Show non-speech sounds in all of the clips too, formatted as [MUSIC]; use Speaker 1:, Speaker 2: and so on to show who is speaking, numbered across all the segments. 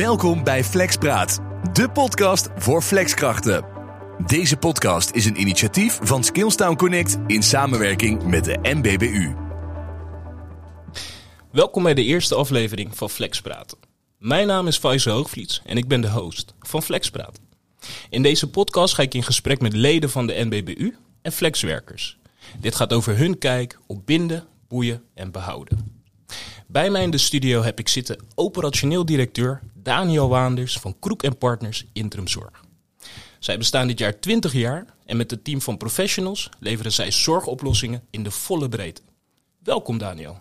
Speaker 1: Welkom bij Flexpraat, de podcast voor flexkrachten. Deze podcast is een initiatief van Skillstown Connect in samenwerking met de MBBU.
Speaker 2: Welkom bij de eerste aflevering van Flexpraat. Mijn naam is Faisal Hoogvliets en ik ben de host van Flexpraat. In deze podcast ga ik in gesprek met leden van de NBBU en flexwerkers. Dit gaat over hun kijk op binden, boeien en behouden. Bij mij in de studio heb ik zitten operationeel directeur Daniel Waanders van Kroek en Partners Interim Zorg. Zij bestaan dit jaar 20 jaar en met het team van professionals leveren zij zorgoplossingen in de volle breedte. Welkom Daniel.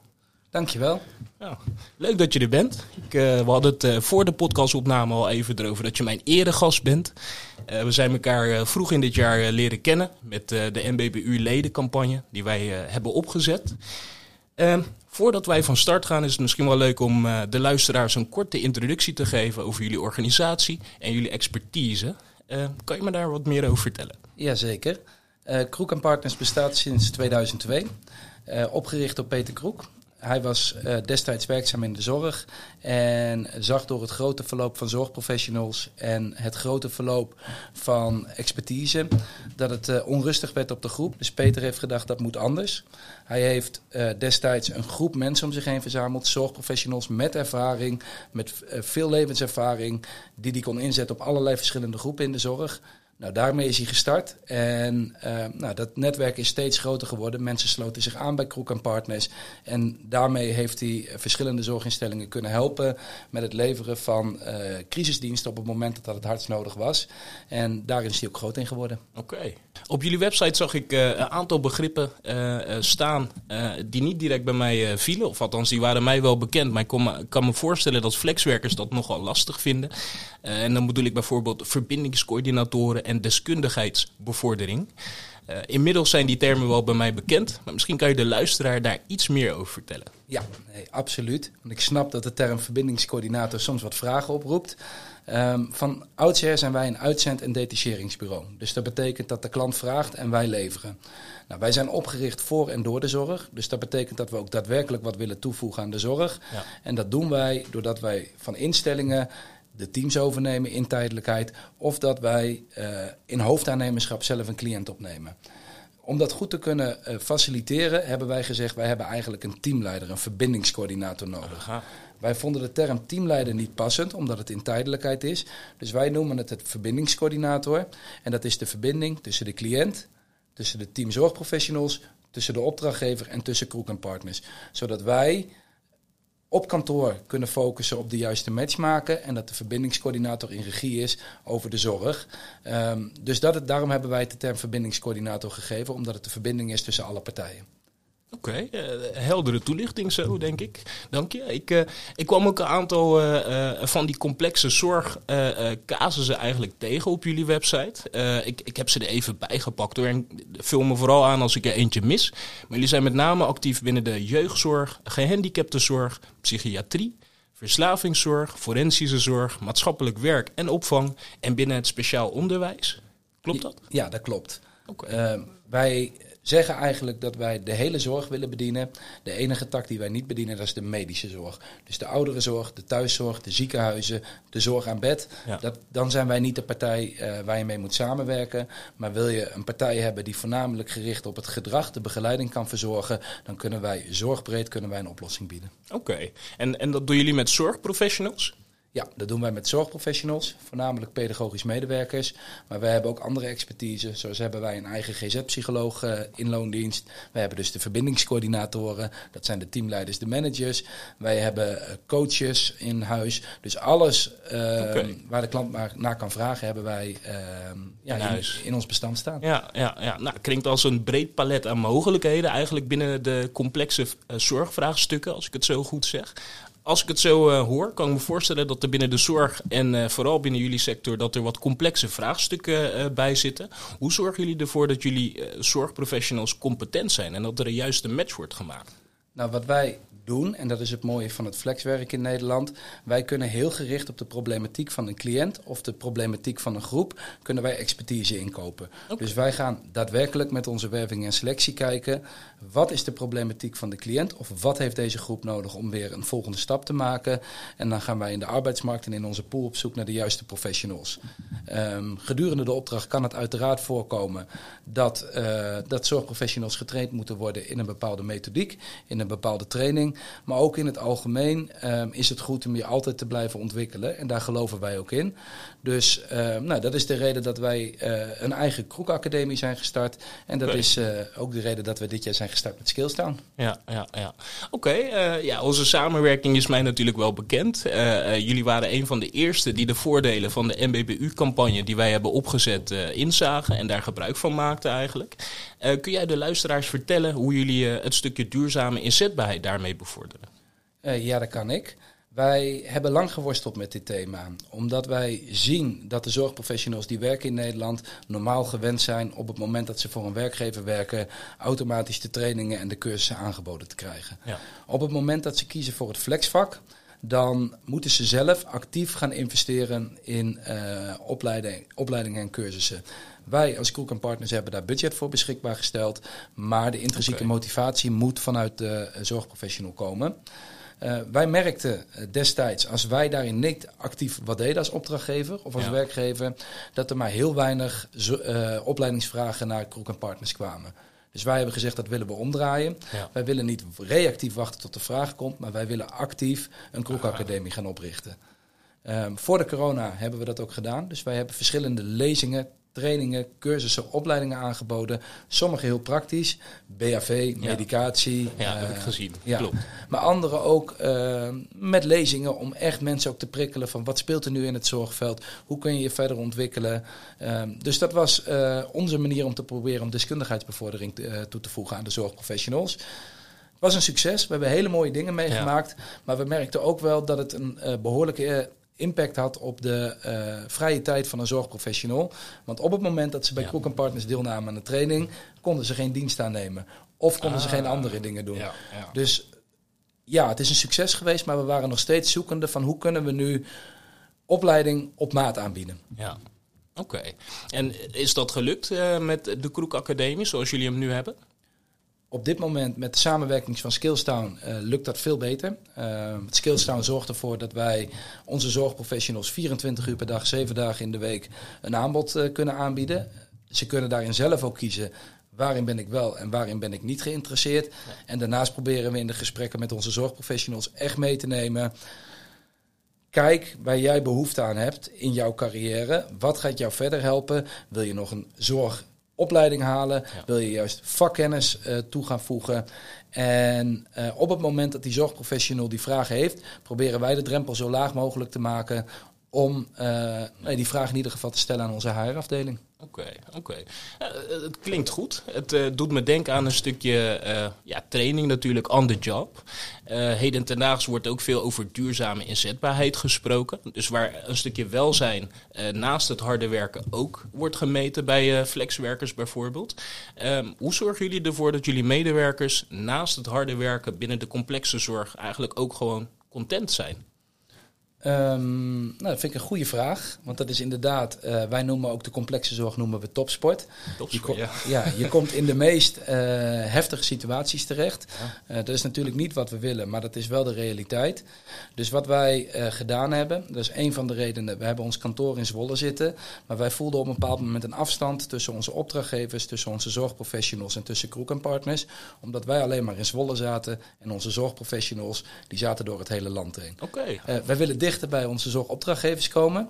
Speaker 3: Dankjewel.
Speaker 2: Nou, leuk dat je er bent. Ik, uh, we hadden het uh, voor de podcastopname al even erover dat je mijn eregast bent. Uh, we zijn elkaar vroeg in dit jaar leren kennen met de NBBU-ledencampagne die wij hebben opgezet. Ehm, voordat wij van start gaan is het misschien wel leuk om de luisteraars een korte introductie te geven over jullie organisatie en jullie expertise. Ehm, kan je me daar wat meer over vertellen?
Speaker 3: Jazeker. Kroek Partners bestaat sinds 2002. opgericht door Peter Kroek. Hij was uh, destijds werkzaam in de zorg en zag door het grote verloop van zorgprofessionals en het grote verloop van expertise dat het uh, onrustig werd op de groep. Dus Peter heeft gedacht dat moet anders. Hij heeft uh, destijds een groep mensen om zich heen verzameld, zorgprofessionals met ervaring, met veel levenservaring, die die kon inzetten op allerlei verschillende groepen in de zorg. Nou, daarmee is hij gestart. En uh, nou, dat netwerk is steeds groter geworden. Mensen sloten zich aan bij Kroek en Partners. En daarmee heeft hij verschillende zorginstellingen kunnen helpen met het leveren van uh, crisisdiensten op het moment dat het hardst nodig was. En daarin is hij ook groot in geworden.
Speaker 2: Oké. Op jullie website zag ik uh, een aantal begrippen staan die niet direct bij mij vielen. Of althans, die waren mij wel bekend. Maar ik kan me voorstellen dat flexwerkers dat nogal lastig vinden. en dan bedoel ik bijvoorbeeld verbindingscoördinatoren en deskundigheidsbevordering. Uh, inmiddels zijn die termen wel bij mij bekend, maar misschien kan je de luisteraar daar iets meer over vertellen.
Speaker 3: Ja, nee, absoluut. Want ik snap dat de term verbindingscoördinator soms wat vragen oproept. Um, van oudsher zijn wij een uitzend- en detacheringsbureau. Dus dat betekent dat de klant vraagt en wij leveren. Nou, wij zijn opgericht voor en door de zorg. Dus dat betekent dat we ook daadwerkelijk wat willen toevoegen aan de zorg. Ja. En dat doen wij doordat wij van instellingen de teams overnemen in tijdelijkheid. Of dat wij uh, in hoofdaannemerschap zelf een cliënt opnemen. Om dat goed te kunnen uh, faciliteren hebben wij gezegd... wij hebben eigenlijk een teamleider, een verbindingscoördinator nodig. Aha. Wij vonden de term teamleider niet passend, omdat het in tijdelijkheid is. Dus wij noemen het het verbindingscoördinator. En dat is de verbinding tussen de cliënt, tussen de teamzorgprofessionals... tussen de opdrachtgever en tussen Kroek en Partners. Zodat wij op kantoor kunnen focussen op de juiste match maken. En dat de verbindingscoördinator in regie is over de zorg. Um, dus dat het, daarom hebben wij de term verbindingscoördinator gegeven, omdat het de verbinding is tussen alle partijen.
Speaker 2: Oké, okay, uh, heldere toelichting zo, denk ik. Dank je. Ik, uh, ik kwam ook een aantal uh, van die complexe zorgcasussen eigenlijk tegen op jullie website. ik, ik heb ze er even bijgepakt hoor. En vul me vooral aan als ik er eentje mis. Maar jullie zijn met name actief binnen de jeugdzorg, gehandicaptenzorg, psychiatrie, verslavingszorg, forensische zorg, maatschappelijk werk en opvang. En binnen het speciaal onderwijs. Klopt dat?
Speaker 3: Ja, dat klopt. Okay. wij zeggen eigenlijk dat wij de hele zorg willen bedienen. De enige tak die wij niet bedienen, dat is de medische zorg. Dus de ouderenzorg, de thuiszorg, de ziekenhuizen, de zorg aan bed. Ja. Dat, dan zijn wij niet de partij uh, waar je mee moet samenwerken. Maar wil je een partij hebben die voornamelijk gericht op het gedrag, de begeleiding kan verzorgen, dan kunnen wij zorgbreed kunnen wij een oplossing bieden.
Speaker 2: Oké, okay. en, en dat doen jullie met zorgprofessionals?
Speaker 3: Ja, dat doen wij met zorgprofessionals, voornamelijk pedagogisch medewerkers. Maar wij hebben ook andere expertise. Zoals hebben wij een eigen GZ-psycholoog uh, in loondienst. Wij hebben dus de verbindingscoördinatoren. Dat zijn de teamleiders, de managers. Wij hebben uh, coaches in huis. Dus alles uh, okay. waar de klant maar naar kan vragen, hebben wij ja, in, in, in, ons bestand staan.
Speaker 2: Ja, ja, ja. Nou, klinkt als een breed palet aan mogelijkheden eigenlijk binnen de complexe zorgvraagstukken, als ik het zo goed zeg als ik het zo uh, hoor, kan ik me voorstellen dat er binnen de zorg en uh, vooral binnen jullie sector dat er wat complexe vraagstukken uh, bij zitten. Hoe zorgen jullie ervoor dat jullie zorgprofessionals competent zijn en dat er een juiste match wordt gemaakt?
Speaker 3: Nou, wat wij doen, en dat is het mooie van het flexwerk in Nederland, wij kunnen heel gericht op de problematiek van een cliënt of de problematiek van een groep, kunnen wij expertise inkopen. Dus wij gaan daadwerkelijk met onze werving en selectie kijken, wat is de problematiek van de cliënt of wat heeft deze groep nodig om weer een volgende stap te maken. En dan gaan wij in de arbeidsmarkt en in onze pool op zoek naar de juiste professionals. Um, gedurende de opdracht kan het uiteraard voorkomen dat, uh, dat zorgprofessionals getraind moeten worden in een bepaalde methodiek, in een bepaalde training. Maar ook in het algemeen um, is het goed om je altijd te blijven ontwikkelen. En daar geloven wij ook in. Dus uh, nou, dat is de reden dat wij uh, een eigen kroekacademie zijn gestart. En dat okay. is uh, ook de reden dat we dit jaar zijn gestart met Skillstown.
Speaker 2: Ja, ja, ja. Oké, okay, ja, onze samenwerking is mij natuurlijk wel bekend. jullie waren een van de eerste die de voordelen van de MBBU-campagne die wij hebben opgezet inzagen en daar gebruik van maakten eigenlijk. Kun jij de luisteraars vertellen hoe jullie het stukje duurzame inzetbaarheid daarmee bevorderen?
Speaker 3: ja, dat kan ik. Wij hebben lang geworsteld met dit thema, omdat wij zien dat de zorgprofessionals die werken in Nederland normaal gewend zijn op het moment dat ze voor een werkgever werken, automatisch de trainingen en de cursussen aangeboden te krijgen. Ja. Op het moment dat ze kiezen voor het flexvak, dan moeten ze zelf actief gaan investeren in uh, opleiding, opleidingen en cursussen. Wij als Cook Partners hebben daar budget voor beschikbaar gesteld, maar de intrinsieke okay. motivatie moet vanuit de zorgprofessional komen. Uh, wij merkten destijds, als wij daarin niet actief wat deden als opdrachtgever of als ja. werkgever, dat er maar heel weinig uh, opleidingsvragen naar Kroek Partners kwamen. Dus wij hebben gezegd dat willen we omdraaien. Ja. Wij willen niet reactief wachten tot de vraag komt, maar wij willen actief een kroegacademie gaan oprichten. Um, voor de corona hebben we dat ook gedaan. Dus wij hebben verschillende lezingen, trainingen, cursussen, opleidingen aangeboden. Sommige heel praktisch, BHV, medicatie.
Speaker 2: Ja, uh, heb ik gezien. Ja. Klopt.
Speaker 3: Maar andere ook uh, met lezingen om echt mensen ook te prikkelen van wat speelt er nu in het zorgveld, hoe kun je je verder ontwikkelen. Uh, dus dat was uh, onze manier om te proberen om deskundigheidsbevordering te, toe te voegen aan de zorgprofessionals. Het was een succes. We hebben hele mooie dingen meegemaakt. Ja. Maar we merkten ook wel dat het een behoorlijke impact had op de uh, vrije tijd van een zorgprofessional. Want op het moment dat ze bij ja. Cook Partners deelnamen aan de training, konden ze geen dienst aannemen. Of konden ah, ze geen andere dingen doen. Ja, ja. Dus ja, het is een succes geweest, maar we waren nog steeds zoekende van hoe kunnen we nu opleiding op maat aanbieden.
Speaker 2: Ja, oké. Okay. En is dat gelukt uh, met de Kroek Academie zoals jullie hem nu hebben?
Speaker 3: Op dit moment met de samenwerking van Skillstown uh, lukt dat veel beter. Uh, Skillstown zorgt ervoor dat wij onze zorgprofessionals 24 uur per dag, 7 dagen in de week een aanbod uh, kunnen aanbieden. Ze kunnen daarin zelf ook kiezen waarin ben ik wel en waarin ben ik niet geïnteresseerd. Ja. En daarnaast proberen we in de gesprekken met onze zorgprofessionals echt mee te nemen. Kijk waar jij behoefte aan hebt in jouw carrière. Wat gaat jou verder helpen? Wil je nog een zorg opleiding halen? Ja. Wil je juist vakkennis uh, toe gaan voegen? En uh, op het moment dat die zorgprofessional die vraag heeft, proberen wij de drempel zo laag mogelijk te maken om uh, die vraag in ieder geval te stellen aan onze HR-afdeling.
Speaker 2: Oké, oké. Uh, het klinkt goed. Het uh, doet me denken aan een stukje uh, ja, training natuurlijk on the job. heden ten daags wordt ook veel over duurzame inzetbaarheid gesproken. Dus waar een stukje welzijn naast het harde werken ook wordt gemeten bij flexwerkers bijvoorbeeld. Ehm, hoe zorgen jullie ervoor dat jullie medewerkers naast het harde werken binnen de complexe zorg eigenlijk ook gewoon content zijn?
Speaker 3: Um, nou, dat vind ik een goede vraag. Want dat is inderdaad, uh, wij noemen ook de complexe zorg noemen we topsport.
Speaker 2: topsport
Speaker 3: je, ja. [LAUGHS] ja. je komt in de meest uh, heftige situaties terecht. Ja. Uh, dat is natuurlijk niet wat we willen, maar dat is wel de realiteit. Dus wat wij gedaan hebben, dat is een van de redenen. We hebben ons kantoor in Zwolle zitten. Maar wij voelden op een bepaald moment een afstand tussen onze opdrachtgevers, tussen onze zorgprofessionals en tussen Kroek en Partners. Omdat wij alleen maar in Zwolle zaten en onze zorgprofessionals, die zaten door het hele land heen.
Speaker 2: Oké.
Speaker 3: Okay. wij willen dichter bij onze zorgopdrachtgevers komen.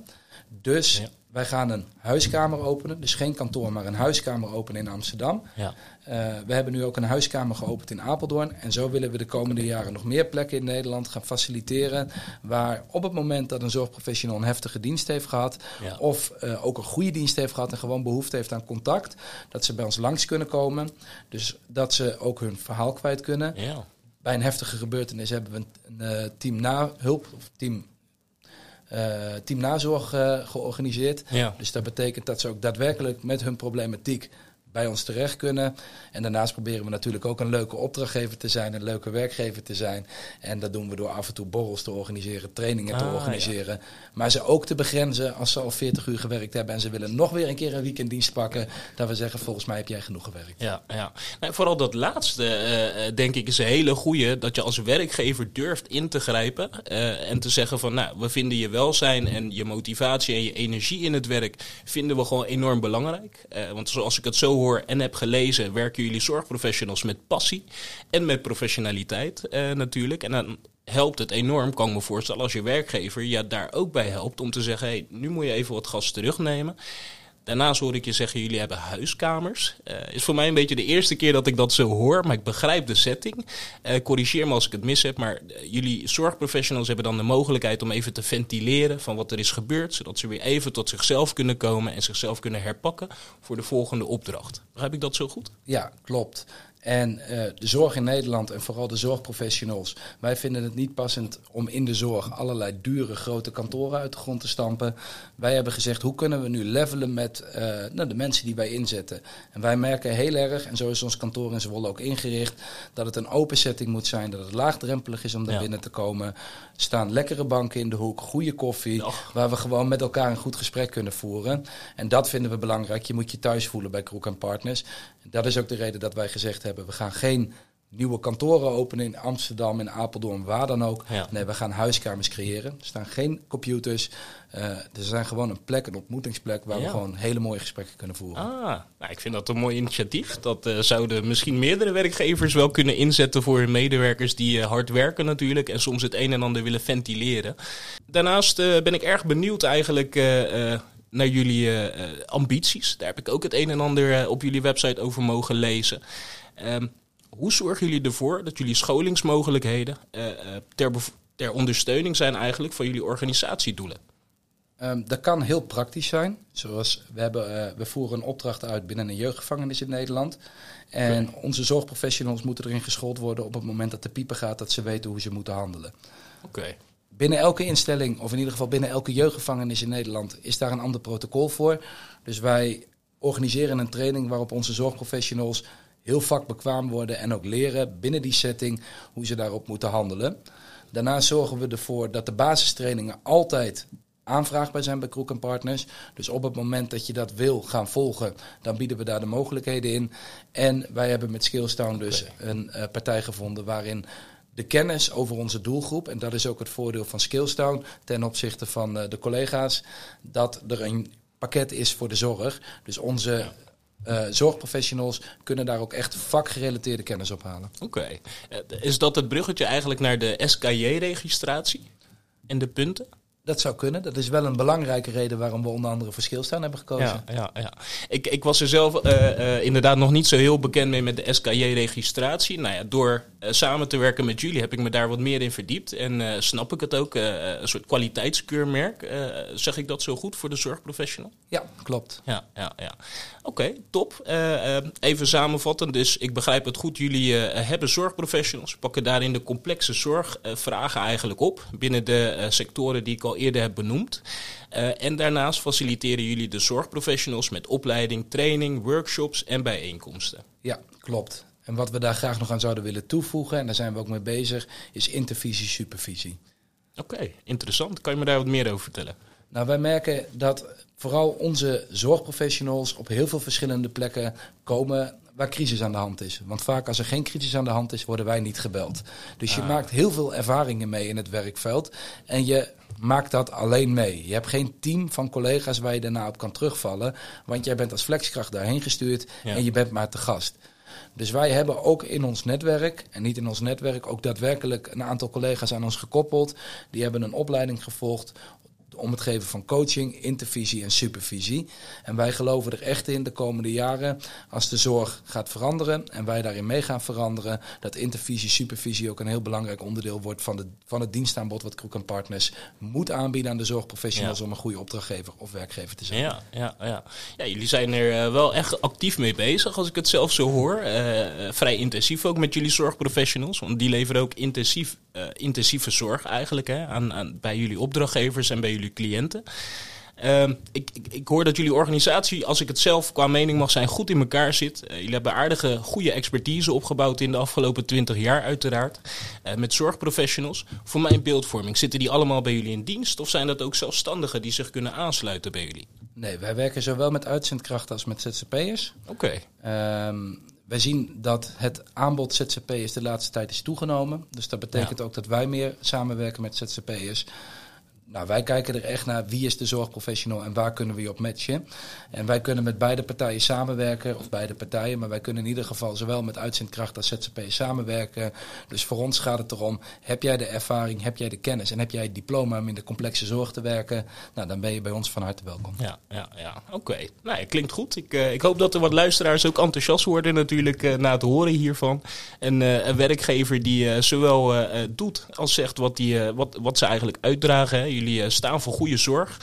Speaker 3: Dus ja. wij gaan een huiskamer openen. Dus geen kantoor, maar een huiskamer openen in Amsterdam. Ja. Uh, we hebben nu ook een huiskamer geopend in Apeldoorn. En zo willen we de komende jaren nog meer plekken in Nederland gaan faciliteren. Waar op het moment dat een zorgprofessional een heftige dienst heeft gehad. Ja. Of uh, ook een goede dienst heeft gehad en gewoon behoefte heeft aan contact. Dat ze bij ons langs kunnen komen. Dus dat ze ook hun verhaal kwijt kunnen. Ja. Bij een heftige gebeurtenis hebben we een, uh, team na hulp of team uh, team nazorg uh, georganiseerd. Ja. Dus dat betekent dat ze ook daadwerkelijk met hun problematiek bij ons terecht kunnen. En daarnaast proberen we natuurlijk ook een leuke opdrachtgever te zijn, een leuke werkgever te zijn. En dat doen we door af en toe borrels te organiseren, trainingen te
Speaker 2: Ah,
Speaker 3: organiseren. Maar ze ook te begrenzen als ze al 40 uur gewerkt hebben en ze willen nog weer een keer een weekenddienst pakken. Dat we zeggen, volgens mij heb jij genoeg gewerkt.
Speaker 2: Ja, ja. Nou, vooral dat laatste, eh, eh, denk ik, is een hele goede. Dat je als werkgever durft in te grijpen. eh, en te zeggen van, nou, we vinden je welzijn en je motivatie en je energie in het werk... vinden we gewoon enorm belangrijk. Want zoals ik het zo en heb gelezen... werken jullie zorgprofessionals met passie en met professionaliteit eh, natuurlijk. En dan helpt het enorm, kan ik me voorstellen, als je werkgever je daar ook bij helpt... om te zeggen, hey, nu moet je even wat gas terugnemen... Daarnaast hoor ik je zeggen, jullie hebben huiskamers. Eh is voor mij een beetje de eerste keer dat ik dat zo hoor, maar ik begrijp de setting. Eh corrigeer me als ik het mis heb, maar eh, jullie zorgprofessionals hebben dan de mogelijkheid om even te ventileren van wat er is gebeurd, zodat ze weer even tot zichzelf kunnen komen en zichzelf kunnen herpakken voor de volgende opdracht. Begrijp ik dat zo goed?
Speaker 3: Ja, klopt. En eh, de zorg in Nederland en vooral de zorgprofessionals. Wij vinden het niet passend om in de zorg allerlei dure grote kantoren uit de grond te stampen. Wij hebben gezegd, hoe kunnen we nu levelen met eh, nou, de mensen die wij inzetten. En wij merken heel erg, en zo is ons kantoor in Zwolle ook ingericht, dat het een open setting moet zijn. Dat het laagdrempelig is om daar
Speaker 2: Ja.
Speaker 3: binnen te komen. Er staan lekkere banken in de hoek, goede koffie.
Speaker 2: Och.
Speaker 3: Waar we gewoon met elkaar een goed gesprek kunnen voeren. En dat vinden we belangrijk. Je moet je thuis voelen bij Kroek en Partners. Dat is ook de reden dat wij gezegd hebben: we gaan geen nieuwe kantoren openen in Amsterdam, in Apeldoorn, waar dan ook.
Speaker 2: Ja.
Speaker 3: Nee, we gaan huiskamers creëren. Er staan geen computers. Eh, er zijn gewoon een plek, een ontmoetingsplek waar
Speaker 2: Ja.
Speaker 3: we gewoon hele mooie gesprekken kunnen voeren.
Speaker 2: Ah, nou, ik vind dat een mooi initiatief. Dat eh, zouden misschien meerdere werkgevers wel kunnen inzetten voor hun medewerkers die eh, hard werken natuurlijk en soms het een en ander willen ventileren. Daarnaast ben ik erg benieuwd eigenlijk naar jullie eh, eh, ambities. Daar heb ik ook het een en ander eh, op jullie website over mogen lezen. Ehm, hoe zorgen jullie ervoor dat jullie scholingsmogelijkheden ter, ter ondersteuning zijn eigenlijk van jullie organisatiedoelen?
Speaker 3: Ehm, dat kan heel praktisch zijn. Zoals we, hebben, we voeren een opdracht uit binnen een jeugdgevangenis in Nederland. En onze zorgprofessionals moeten erin geschoold worden op het moment dat de pieper gaat, dat ze weten hoe ze moeten handelen.
Speaker 2: Oké.
Speaker 3: Binnen elke instelling, of in ieder geval binnen elke jeugdgevangenis in Nederland, is daar een ander protocol voor. Dus wij organiseren een training waarop onze zorgprofessionals heel vakbekwaam worden en ook leren binnen die setting hoe ze daarop moeten handelen. Daarnaast zorgen we ervoor dat de basistrainingen altijd aanvraagbaar zijn bij Kroek en Partners. Dus op het moment dat je dat wil gaan volgen, dan bieden we daar de mogelijkheden in. En wij hebben met Skillstown dus een eh, partij gevonden waarin de kennis over onze doelgroep, en dat is ook het voordeel van Skillstown ten opzichte van eh, de collega's, dat er een pakket is voor de zorg. Dus onze eh, zorgprofessionals kunnen daar ook echt vakgerelateerde kennis ophalen.
Speaker 2: Oké. Eh, Is dat het bruggetje eigenlijk naar de SKJ-registratie en de punten?
Speaker 3: Dat zou kunnen. Dat is wel een belangrijke reden waarom we onder andere voor Skillstown hebben gekozen.
Speaker 2: Ja, ja, ja. Ik, ik was er zelf eh, eh, inderdaad nog niet zo heel bekend mee met de SKJ-registratie. Nou ja, door eh, samen te werken met jullie heb ik me daar wat meer in verdiept. En snap ik het ook, een soort kwaliteitskeurmerk. Zeg ik dat zo goed voor de zorgprofessional?
Speaker 3: Ja, klopt.
Speaker 2: Ja, ja, ja. Oké, top. Even samenvatten. Dus ik begrijp het goed. Jullie hebben zorgprofessionals, pakken daarin de complexe zorgvragen eigenlijk op. Binnen de sectoren die ik al eerder heb benoemd. Eh, en daarnaast faciliteren jullie de zorgprofessionals met opleiding, training, workshops en bijeenkomsten.
Speaker 3: Ja, klopt. En wat we daar graag nog aan zouden willen toevoegen, en daar zijn we ook mee bezig, is intervisie-supervisie.
Speaker 2: Oké, interessant. Kan je me daar wat meer over vertellen?
Speaker 3: Nou, wij merken dat vooral onze zorgprofessionals op heel veel verschillende plekken komen waar crisis aan de hand is. Want vaak als er geen crisis aan de hand is, worden wij niet gebeld. Dus je maakt heel veel ervaringen mee in het werkveld en je maakt dat alleen mee. Je hebt geen team van collega's waar je daarna op kan terugvallen, want jij bent als flexkracht daarheen gestuurd
Speaker 2: Ja.
Speaker 3: en je bent maar te gast. Dus wij hebben ook in ons netwerk, en niet in ons netwerk, ook daadwerkelijk een aantal collega's aan ons gekoppeld. Die hebben een opleiding gevolgd om het geven van coaching, intervisie en supervisie. En wij geloven er echt in de komende jaren, als de zorg gaat veranderen en wij daarin mee gaan veranderen, dat intervisie, supervisie ook een heel belangrijk onderdeel wordt van, de, van het dienstaanbod wat Kroek Partners moet aanbieden aan de zorgprofessionals
Speaker 2: Ja.
Speaker 3: om een goede opdrachtgever of werkgever te zijn.
Speaker 2: Ja, ja, ja. ja, jullie zijn er eh, wel echt actief mee bezig, als ik het zelf zo hoor. Eh, eh, vrij intensief ook met jullie zorgprofessionals, want die leveren ook intensief, intensieve zorg eigenlijk hè, aan, aan, bij jullie opdrachtgevers en bij jullie cliënten. Ehm, ik, ik, ik, hoor dat jullie organisatie, als ik het zelf qua mening mag zijn, goed in elkaar zit. Uh, jullie hebben aardige, goede expertise opgebouwd in de afgelopen twintig jaar uiteraard. Uh, met zorgprofessionals. Voor mijn beeldvorming, zitten die allemaal bij jullie in dienst? Of zijn dat ook zelfstandigen die zich kunnen aansluiten bij jullie?
Speaker 3: Nee, wij werken zowel met uitzendkrachten als met ZZP'ers.
Speaker 2: Oké.
Speaker 3: Okay. Um, wij zien dat het aanbod ZZP'ers de laatste tijd is toegenomen. Dus dat betekent ja. ook dat wij meer samenwerken met ZZP'ers. Nou, wij kijken er echt naar wie is de zorgprofessional en waar kunnen we je op matchen. En wij kunnen met beide partijen samenwerken, of beide partijen, maar wij kunnen in ieder geval zowel met uitzendkracht als ZZP samenwerken. Dus voor ons gaat het erom, heb jij de ervaring, heb jij de kennis en heb jij het diploma om in de complexe zorg te werken, nou, dan ben je bij ons van harte welkom.
Speaker 2: Ja, ja, ja. oké. Nou, klinkt goed. Ik, uh, ik hoop dat er wat luisteraars ook enthousiast worden natuurlijk uh, na het horen hiervan. En uh, een werkgever die zowel doet als zegt wat, die, wat, wat ze eigenlijk uitdragen. Hè. Jullie staan voor goede zorg,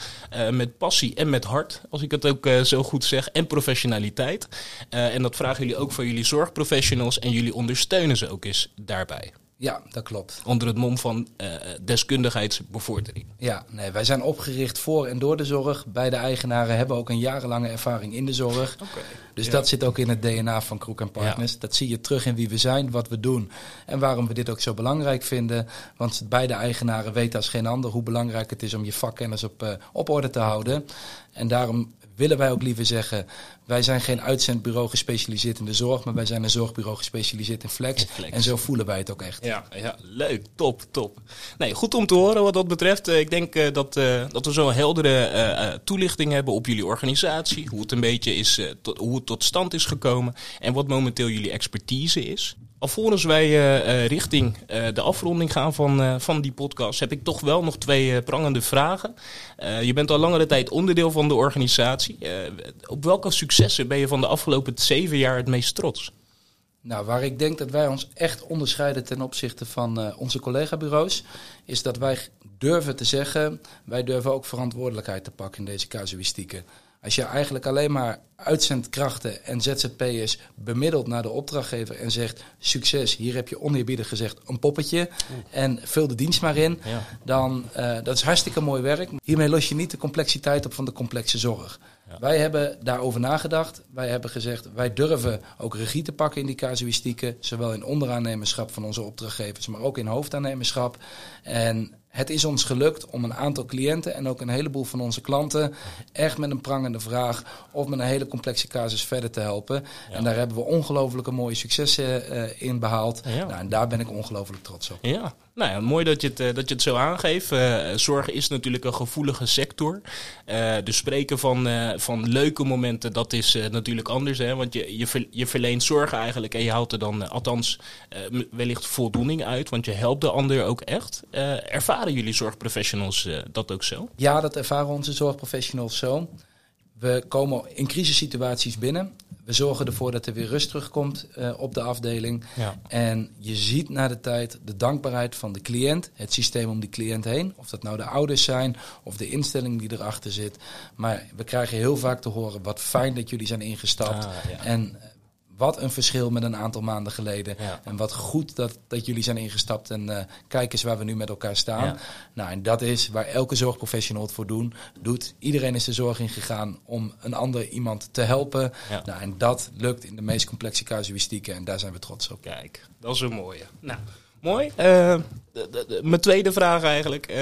Speaker 2: met passie en met hart, als ik het ook zo goed zeg, en professionaliteit. en dat vragen jullie ook van jullie zorgprofessionals en jullie ondersteunen ze ook eens daarbij.
Speaker 3: Ja, dat klopt.
Speaker 2: Onder het mom van uh, deskundigheidsbevordering.
Speaker 3: Ja, nee, wij zijn opgericht voor en door de zorg. Beide eigenaren hebben ook een jarenlange ervaring in de zorg.
Speaker 2: Okay.
Speaker 3: Dus
Speaker 2: ja.
Speaker 3: dat zit ook in het DNA van Kroek en Partners. Ja. Dat zie je terug in wie we zijn, wat we doen en waarom we dit ook zo belangrijk vinden. Want beide eigenaren weten als geen ander hoe belangrijk het is om je vakkennis op, uh, op orde te houden. En daarom willen wij ook liever zeggen, wij zijn geen uitzendbureau gespecialiseerd in de zorg, maar wij zijn een zorgbureau gespecialiseerd in flex.
Speaker 2: In flex.
Speaker 3: En zo voelen wij het ook echt.
Speaker 2: Ja, ja, leuk, top, top. Nee, goed om te horen wat dat betreft. Ik denk uh, dat, uh, dat we zo'n heldere uh, toelichting hebben op jullie organisatie, hoe het een beetje is, tot, hoe het tot stand is gekomen en wat momenteel jullie expertise is. Alvorens wij uh, richting uh, de afronding gaan van, van die podcast, heb ik toch wel nog twee prangende vragen. je bent al langere tijd onderdeel van de organisatie. op welke successen ben je van de afgelopen zeven jaar het meest trots?
Speaker 3: Nou, waar ik denk dat wij ons echt onderscheiden ten opzichte van onze collega-bureaus, is dat wij durven te zeggen, wij durven ook verantwoordelijkheid te pakken in deze casuïstieken. Als je eigenlijk alleen maar uitzendkrachten en ZZP'ers bemiddelt naar de opdrachtgever en zegt: succes, hier heb je oneerbiedig gezegd een poppetje en vul de dienst maar in,
Speaker 2: ja.
Speaker 3: dan uh, dat is hartstikke mooi werk. Hiermee los je niet de complexiteit op van de complexe zorg.
Speaker 2: Ja.
Speaker 3: Wij hebben daarover nagedacht. Wij hebben gezegd: wij durven ook regie te pakken in die casuïstieken, zowel in onderaannemerschap van onze opdrachtgevers, maar ook in hoofdaannemerschap. En het is ons gelukt om een aantal cliënten en ook een heleboel van onze klanten echt met een prangende vraag of met een hele complexe casus verder te helpen.
Speaker 2: Ja.
Speaker 3: En daar hebben we ongelooflijke mooie successen uh, in behaald.
Speaker 2: Ja.
Speaker 3: Nou, en daar ben ik ongelooflijk trots op.
Speaker 2: Ja, nou ja, mooi dat je het, uh, dat je het zo aangeeft. Uh, zorg is natuurlijk een gevoelige sector. dus spreken van, van leuke momenten, dat is natuurlijk anders. Hè? Want je, je, je verleent zorg eigenlijk en je haalt er dan althans wellicht voldoening uit. Want je helpt de ander ook echt. ervaren jullie zorgprofessionals dat ook zo?
Speaker 3: Ja, dat ervaren onze zorgprofessionals zo. We komen in crisissituaties binnen. We zorgen ervoor dat er weer rust terugkomt uh, op de afdeling.
Speaker 2: Ja.
Speaker 3: En je ziet na de tijd de dankbaarheid van de cliënt, het systeem om die cliënt heen. Of dat nou de ouders zijn of de instelling die erachter zit. Maar we krijgen heel vaak te horen wat fijn dat jullie zijn ingestapt.
Speaker 2: Ah, ja.
Speaker 3: En wat een verschil met een aantal maanden geleden.
Speaker 2: Ja.
Speaker 3: En wat goed dat, dat jullie zijn ingestapt. En uh, kijk eens waar we nu met elkaar staan.
Speaker 2: Ja.
Speaker 3: Nou, en dat is waar elke zorgprofessional het voor doen, doet. Iedereen is de zorg ingegaan om een ander iemand te helpen.
Speaker 2: Ja.
Speaker 3: Nou, en dat lukt in de meest complexe casuïstieken. En daar zijn we trots op.
Speaker 2: Kijk, dat is een mooie. Nou, mooi. Uh, de, mijn tweede vraag eigenlijk, uh,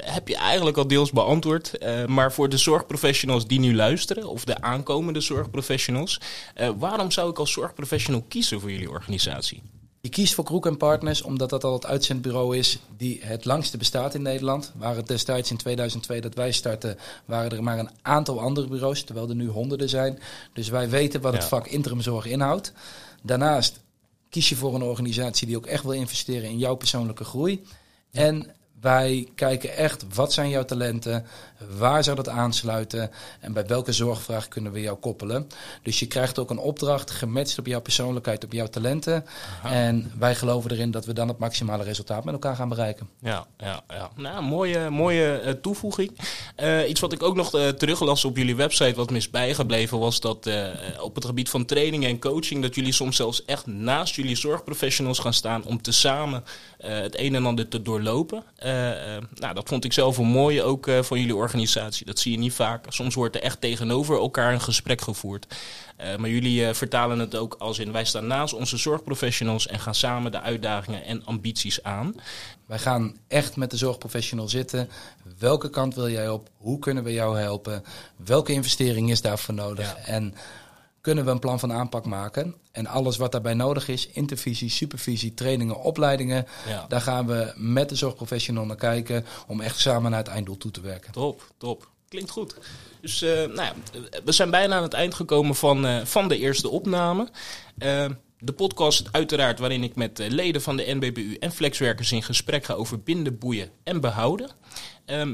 Speaker 2: heb je eigenlijk al deels beantwoord. Uh, maar voor de zorgprofessionals die nu luisteren, of de aankomende zorgprofessionals, waarom zou ik als zorgprofessional kiezen voor jullie organisatie?
Speaker 3: Je kiest voor Kroek Partners omdat dat al het uitzendbureau is die het langste bestaat in Nederland. Waar het destijds in 2002 dat wij startten, waren er maar een aantal andere bureaus, terwijl er nu honderden zijn. Dus wij weten wat
Speaker 2: Ja.
Speaker 3: het vak interimzorg inhoudt. Daarnaast kies je voor een organisatie die ook echt wil investeren in jouw persoonlijke groei. En wij kijken echt, wat zijn jouw talenten? Waar zou dat aansluiten? En bij welke zorgvraag kunnen we jou koppelen? Dus je krijgt ook een opdracht gematcht op jouw persoonlijkheid, op jouw talenten. En wij geloven erin dat we dan het maximale resultaat met elkaar gaan bereiken.
Speaker 2: Ja, ja, ja. Nou, mooie, mooie uh, toevoeging. Uh, iets wat ik ook nog uh, teruglas op jullie website, wat me is bijgebleven, was dat uh, op het gebied van training en coaching, dat jullie soms zelfs echt naast jullie zorgprofessionals gaan staan om tezamen het een en ander te doorlopen. Nou, dat vond ik zelf een mooie ook van jullie organisatie. Dat zie je niet vaak. Soms wordt er echt tegenover elkaar een gesprek gevoerd. maar jullie vertalen het ook als in wij staan naast onze zorgprofessionals en gaan samen de uitdagingen en ambities aan.
Speaker 3: Wij gaan echt met de zorgprofessional zitten. Welke kant wil jij op? Hoe kunnen we jou helpen? Welke investering is daarvoor nodig? En kunnen we een plan van aanpak maken? En alles wat daarbij nodig is, intervisie, supervisie, trainingen, opleidingen, daar gaan we met de zorgprofessional naar kijken om echt samen naar het einddoel toe te werken.
Speaker 2: Top, top. Klinkt goed. Dus uh, nou ja, we zijn bijna aan het eind gekomen van, uh, van de eerste opname. Uh, de podcast uiteraard waarin ik met eh, leden van de NBBU en flexwerkers in gesprek ga over binden, boeien en behouden.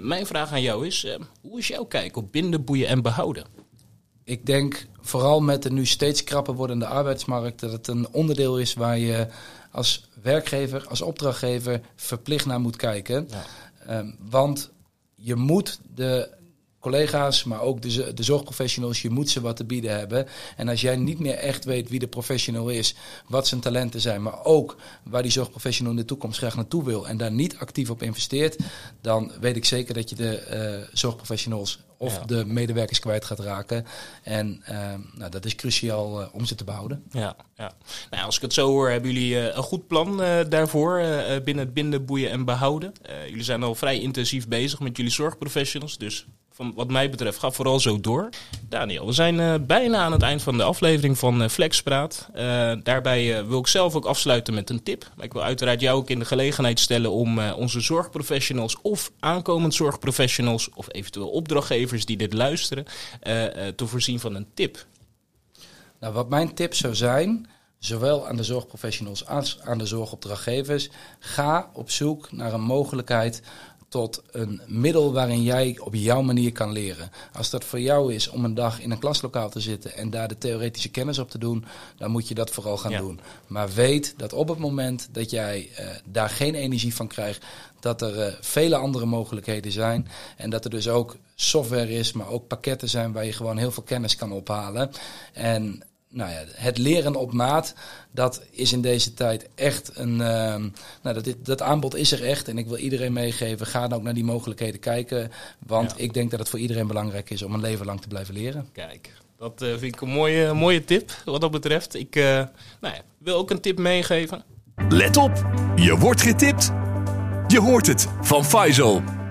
Speaker 2: Mijn vraag aan jou is, hoe is jouw kijk op binden, boeien en behouden?
Speaker 3: Ik denk vooral met de nu steeds krapper wordende arbeidsmarkt dat het een onderdeel is waar je als werkgever, als opdrachtgever verplicht naar moet kijken. Ja. Um, want je moet de collega's, maar ook de, de zorgprofessionals, je moet ze wat te bieden hebben. En als jij niet meer echt weet wie de professional is, wat zijn talenten zijn, maar ook waar die zorgprofessional in de toekomst graag naartoe wil en daar niet actief op investeert, dan weet ik zeker dat je de uh, zorgprofessionals of de medewerkers kwijt gaat raken. En uh, nou, dat is cruciaal uh, om ze te behouden.
Speaker 2: Ja, ja. Nou, als ik het zo hoor, hebben jullie uh, een goed plan daarvoor binnen het binden, boeien en behouden. jullie zijn al vrij intensief bezig met jullie zorgprofessionals. Dus van wat mij betreft, ga vooral zo door. Daniel, we zijn uh, bijna aan het eind van de aflevering van uh, Flexpraat. Uh, daarbij wil ik zelf ook afsluiten met een tip. Maar ik wil uiteraard jou ook in de gelegenheid stellen om onze zorgprofessionals of aankomend zorgprofessionals of eventueel opdrachtgevers die dit luisteren te voorzien van een tip.
Speaker 3: Nou, wat mijn tip zou zijn, zowel aan de zorgprofessionals als aan de zorgopdrachtgevers, ga op zoek naar een mogelijkheid tot een middel waarin jij op jouw manier kan leren. Als dat voor jou is om een dag in een klaslokaal te zitten en daar de theoretische kennis op te doen, dan moet je dat vooral gaan doen. Maar weet dat op het moment dat jij uh, daar geen energie van krijgt, dat er uh, vele andere mogelijkheden zijn. En dat er dus ook software is, maar ook pakketten zijn waar je gewoon heel veel kennis kan ophalen. En nou ja, het leren op maat, dat is in deze tijd echt een. Uh, nou, dat, dat aanbod is er echt. En ik wil iedereen meegeven, ga dan ook naar die mogelijkheden kijken. Want ik denk dat het voor iedereen belangrijk is om een leven lang te blijven leren.
Speaker 2: Kijk, dat uh, vind ik een mooie, mooie tip wat dat betreft. Ik uh, nou ja, wil ook een tip meegeven.
Speaker 1: Let op, je wordt getipt. Je hoort het van Faisal.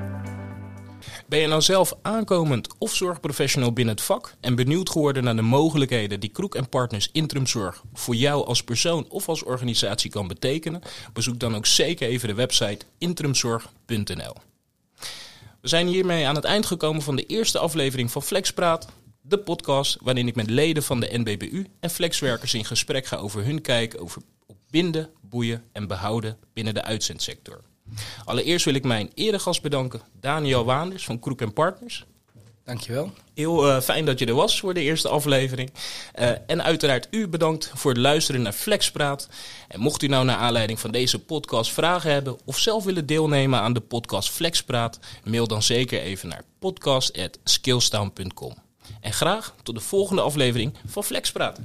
Speaker 2: Ben je nou zelf aankomend of zorgprofessional binnen het vak en benieuwd geworden naar de mogelijkheden die Kroek en Partners Interimzorg voor jou als persoon of als organisatie kan betekenen? Bezoek dan ook zeker even de website interimzorg.nl. We zijn hiermee aan het eind gekomen van de eerste aflevering van Flexpraat, de podcast waarin ik met leden van de NBBU en flexwerkers in gesprek ga over hun kijk over binden, boeien en behouden binnen de uitzendsector. Allereerst wil ik mijn eregast bedanken, Daniel Waanders van Kroek Partners.
Speaker 3: Dankjewel.
Speaker 2: Heel uh, fijn dat je er was voor de eerste aflevering. Uh, en uiteraard u bedankt voor het luisteren naar Flexpraat. En mocht u nou naar aanleiding van deze podcast vragen hebben of zelf willen deelnemen aan de podcast Flexpraat, mail dan zeker even naar podcast.skillstown.com. En graag tot de volgende aflevering van Flexpraat.